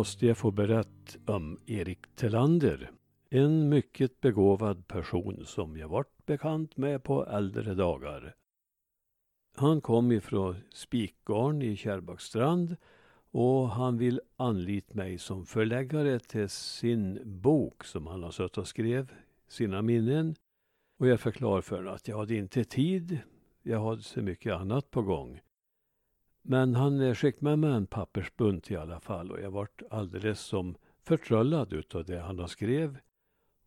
måste jag få berätta om Erik Telander. En mycket begåvad person som jag varit bekant med på äldre dagar. Han kom ifrån Spikgarn i Kärrbackstrand och han vill anlita mig som förläggare till sin bok som han har suttit och skrev, sina minnen. Och jag förklarade för honom att jag hade inte tid, jag hade så mycket annat på gång. Men han skickade med mig en pappersbunt i alla fall och jag vart alldeles som förtrollad utav det han har skrev.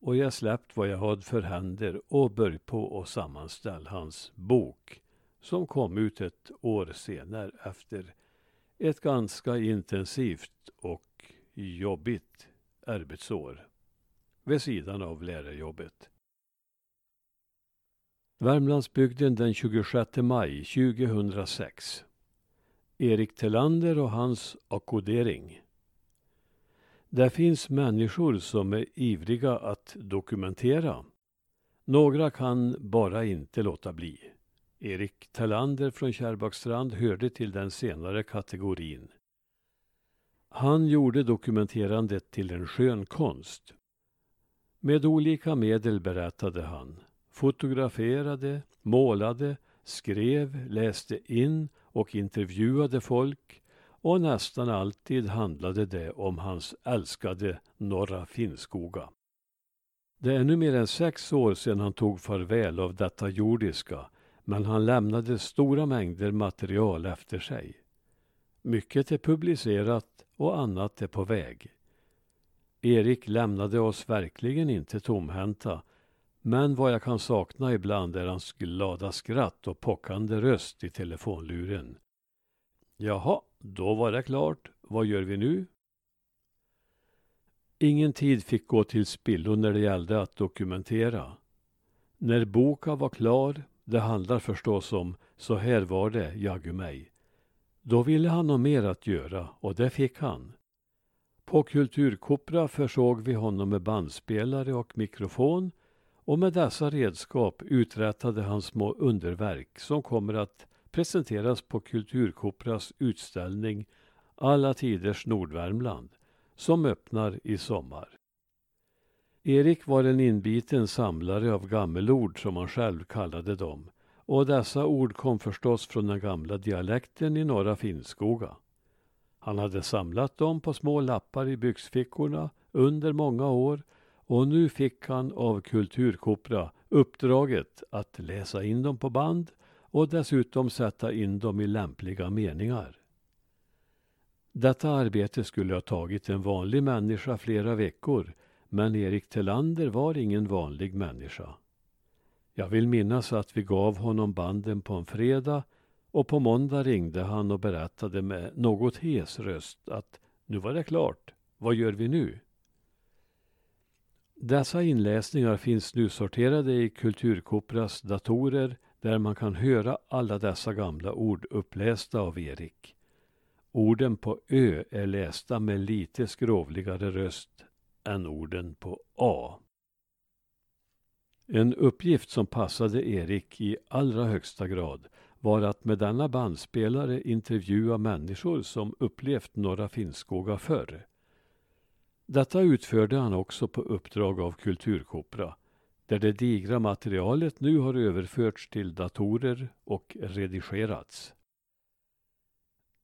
Och jag släppt vad jag hade för händer och började på att sammanställa hans bok som kom ut ett år senare efter ett ganska intensivt och jobbigt arbetsår vid sidan av lärarjobbet. Värmlandsbygden den 26 maj 2006 Erik Telander och hans akkodering. Det finns människor som är ivriga att dokumentera. Några kan bara inte låta bli. Erik Telander från Kärrbackstrand hörde till den senare kategorin. Han gjorde dokumenterandet till en skön konst. Med olika medel berättade han. Fotograferade, målade, skrev, läste in och intervjuade folk och nästan alltid handlade det om hans älskade Norra Finnskoga. Det är nu mer än sex år sedan han tog farväl av detta jordiska men han lämnade stora mängder material efter sig. Mycket är publicerat och annat är på väg. Erik lämnade oss verkligen inte tomhänta men vad jag kan sakna ibland är hans glada skratt och pockande röst i telefonluren. Jaha, då var det klart. Vad gör vi nu? Ingen tid fick gå till spillo när det gällde att dokumentera. När boka var klar, det handlar förstås om Så här var det, jaggu mig. Då ville han ha mer att göra och det fick han. På Kulturkopra försåg vi honom med bandspelare och mikrofon och med dessa redskap uträttade han små underverk som kommer att presenteras på Kulturkopras utställning Alla tiders Nordvärmland som öppnar i sommar. Erik var en inbiten samlare av gammelord som han själv kallade dem och dessa ord kom förstås från den gamla dialekten i norra Finnskoga. Han hade samlat dem på små lappar i byxfickorna under många år och nu fick han av Kulturkopra uppdraget att läsa in dem på band och dessutom sätta in dem i lämpliga meningar. Detta arbete skulle ha tagit en vanlig människa flera veckor men Erik Telander var ingen vanlig människa. Jag vill minnas att vi gav honom banden på en fredag och på måndag ringde han och berättade med något hes röst att nu var det klart, vad gör vi nu? Dessa inläsningar finns nu sorterade i Kulturkopras datorer där man kan höra alla dessa gamla ord upplästa av Erik. Orden på Ö är lästa med lite skrovligare röst än orden på A. En uppgift som passade Erik i allra högsta grad var att med denna bandspelare intervjua människor som upplevt Norra Finnskoga förr. Detta utförde han också på uppdrag av Kulturkopra där det digra materialet nu har överförts till datorer och redigerats.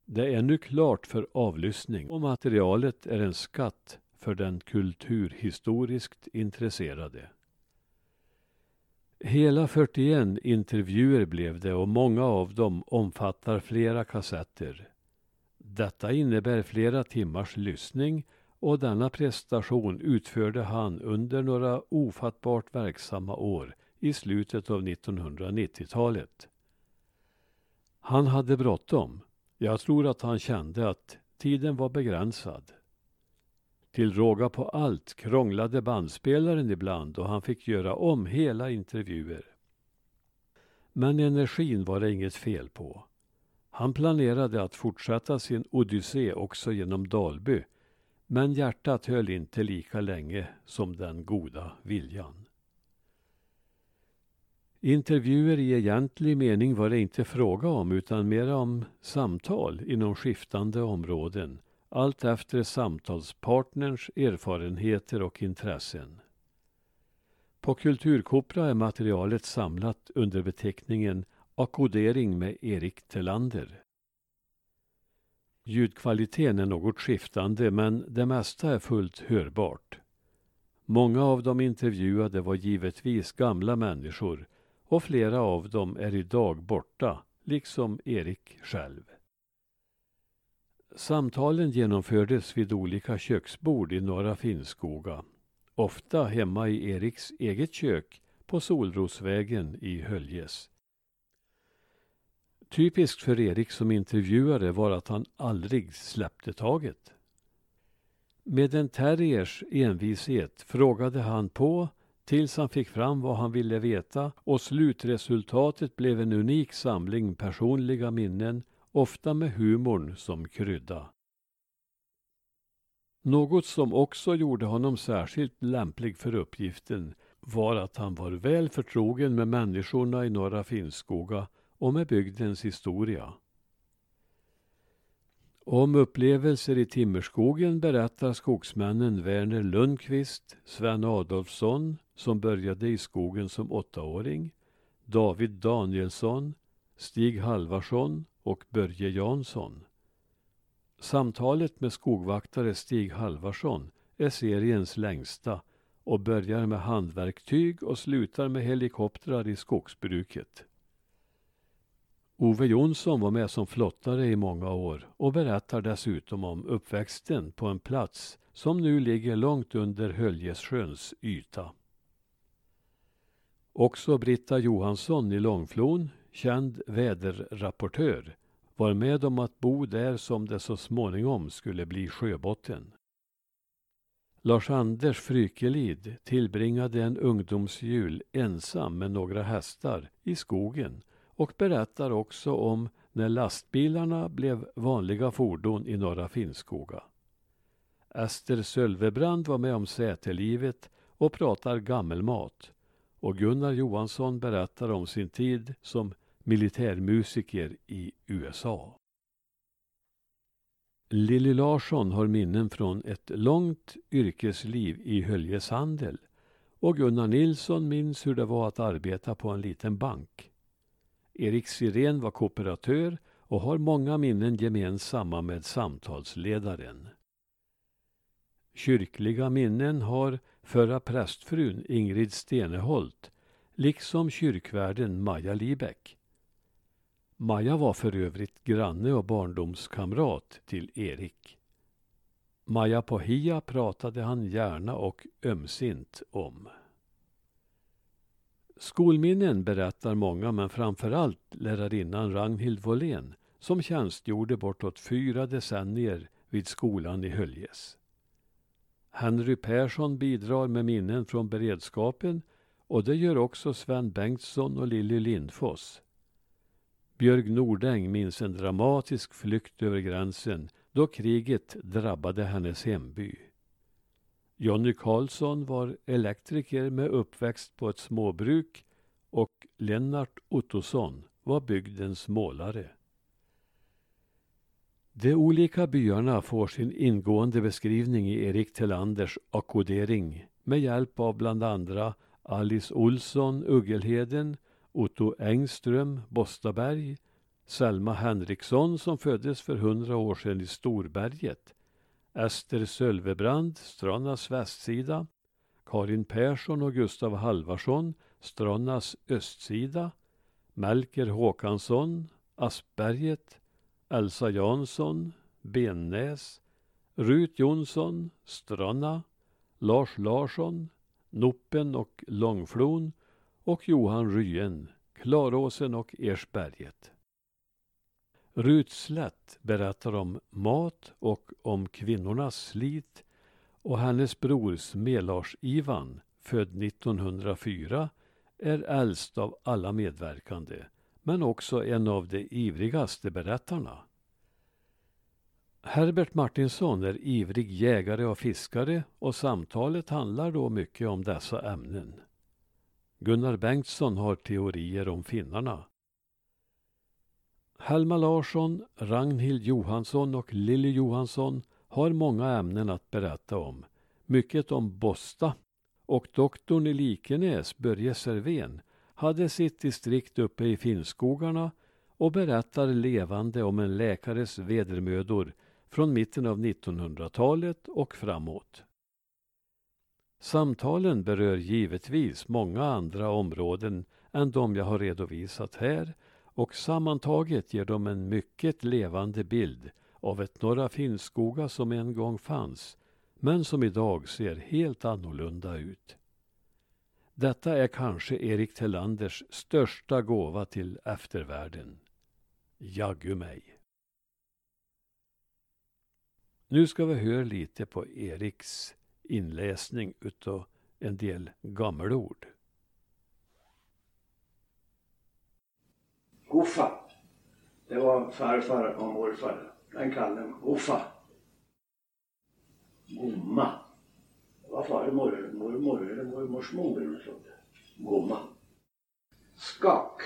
Det är nu klart för avlyssning och materialet är en skatt för den kulturhistoriskt intresserade. Hela 41 intervjuer blev det och många av dem omfattar flera kassetter. Detta innebär flera timmars lyssning och denna prestation utförde han under några ofattbart verksamma år i slutet av 1990-talet. Han hade bråttom. Jag tror att han kände att tiden var begränsad. Till råga på allt krånglade bandspelaren ibland och han fick göra om hela intervjuer. Men energin var det inget fel på. Han planerade att fortsätta sin odyssé också genom Dalby men hjärtat höll inte lika länge som den goda viljan. Intervjuer i egentlig mening var det inte fråga om utan mer om samtal inom skiftande områden allt efter samtalspartnerns erfarenheter och intressen. På Kulturkopra är materialet samlat under beteckningen Akkodering med Erik Telander. Ljudkvaliteten är något skiftande men det mesta är fullt hörbart. Många av de intervjuade var givetvis gamla människor och flera av dem är idag borta, liksom Erik själv. Samtalen genomfördes vid olika köksbord i Norra Finnskoga. Ofta hemma i Eriks eget kök på Solrosvägen i Höljes. Typiskt för Erik som intervjuare var att han aldrig släppte taget. Med en terriers envishet frågade han på tills han fick fram vad han ville veta och slutresultatet blev en unik samling personliga minnen, ofta med humorn som krydda. Något som också gjorde honom särskilt lämplig för uppgiften var att han var väl förtrogen med människorna i Norra Finnskoga och med bygdens historia. Om upplevelser i timmerskogen berättar skogsmännen Verner Lundqvist, Sven Adolfsson, som började i skogen som åttaåring, David Danielsson, Stig Halvarsson och Börje Jansson. Samtalet med skogvaktare Stig Halvarsson är seriens längsta och börjar med handverktyg och slutar med helikoptrar i skogsbruket. Ove Jonsson var med som flottare i många år och berättar dessutom om uppväxten på en plats som nu ligger långt under Höljesjöns yta. Också Britta Johansson i Långflon, känd väderrapportör, var med om att bo där som det så småningom skulle bli sjöbotten. Lars-Anders Frykelid tillbringade en ungdomsjul ensam med några hästar i skogen och berättar också om när lastbilarna blev vanliga fordon i Norra Finnskoga. Ester Sölvebrand var med om sätelivet och pratar gammelmat och Gunnar Johansson berättar om sin tid som militärmusiker i USA. Lilly Larsson har minnen från ett långt yrkesliv i höljeshandel och Gunnar Nilsson minns hur det var att arbeta på en liten bank. Erik Sirén var kooperatör och har många minnen gemensamma med samtalsledaren. Kyrkliga minnen har förra prästfrun Ingrid Steneholt liksom kyrkvärden Maja Libeck. Maja var för övrigt granne och barndomskamrat till Erik. Maja Pohia pratade han gärna och ömsint om. Skolminnen berättar många, men framförallt lärarinnan Ragnhild Wåhlén som tjänstgjorde bortåt fyra decennier vid skolan i Höljes. Henry Persson bidrar med minnen från beredskapen och det gör också Sven Bengtsson och Lilly Lindfors. Björg Nordäng minns en dramatisk flykt över gränsen då kriget drabbade hennes hemby. Jonny Karlsson var elektriker med uppväxt på ett småbruk och Lennart Ottosson var bygdens målare. De olika byarna får sin ingående beskrivning i Erik Tillanders akkodering med hjälp av bland andra Alice Olsson, Uggelheden, Otto Engström, Bostaberg, Selma Henriksson som föddes för hundra år sedan i Storberget Ester Sölvebrand, Strannas västsida, Karin Persson och Gustav Halvarsson, Strannas östsida, Melker Håkansson, Aspberget, Elsa Jansson, Bennäs, Rut Jonsson, Stranna, Lars Larsson, Noppen och Långflon. Och Johan Ryen, Klaråsen och Ersberget. Rut Slätt berättar om mat och om kvinnornas slit och hennes bror Smelars-Ivan, född 1904, är äldst av alla medverkande, men också en av de ivrigaste berättarna. Herbert Martinsson är ivrig jägare och fiskare och samtalet handlar då mycket om dessa ämnen. Gunnar Bengtsson har teorier om finnarna. Helma Larsson, Ragnhild Johansson och Lilly Johansson har många ämnen att berätta om. Mycket om Bosta och doktorn i Likenäs, Börje Serven, hade sitt distrikt uppe i Finnskogarna och berättar levande om en läkares vedermödor från mitten av 1900-talet och framåt. Samtalen berör givetvis många andra områden än de jag har redovisat här och sammantaget ger de en mycket levande bild av ett Norra Finnskoga som en gång fanns men som idag ser helt annorlunda ut. Detta är kanske Erik Tellanders största gåva till eftervärlden. Jaggu mig. Nu ska vi höra lite på Eriks inläsning utav en del gammelord. Hoffa. Det var farfar och morfar. Den kallade Hoffa. Gomma. Det var farmor, mormor eller mormors mor eller sånt. Gomma. Skak.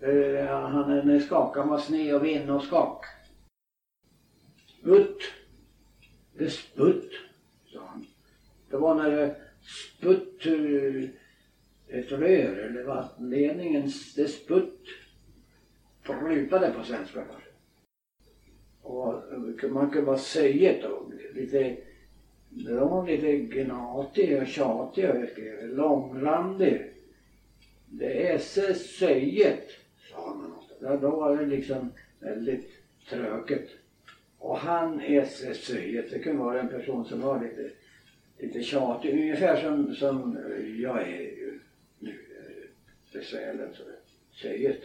Eh, han, när skakan var sned och vind och skak. Sputt. Det sputt, sa han. Det var när det sputt eh, ett rör eller vattenledningen, det sputt prutade på svenska Och man kunde vara söjet och lite, de var lite gnatiga och tjatiga och långrandiga. Det är så söjet, sa man. Ja, då var det liksom väldigt tröket. Och han är så söjet, det kunde vara en person som var lite, lite tjatig, ungefär som, som jag är ju nu, besvärlig. Söjet.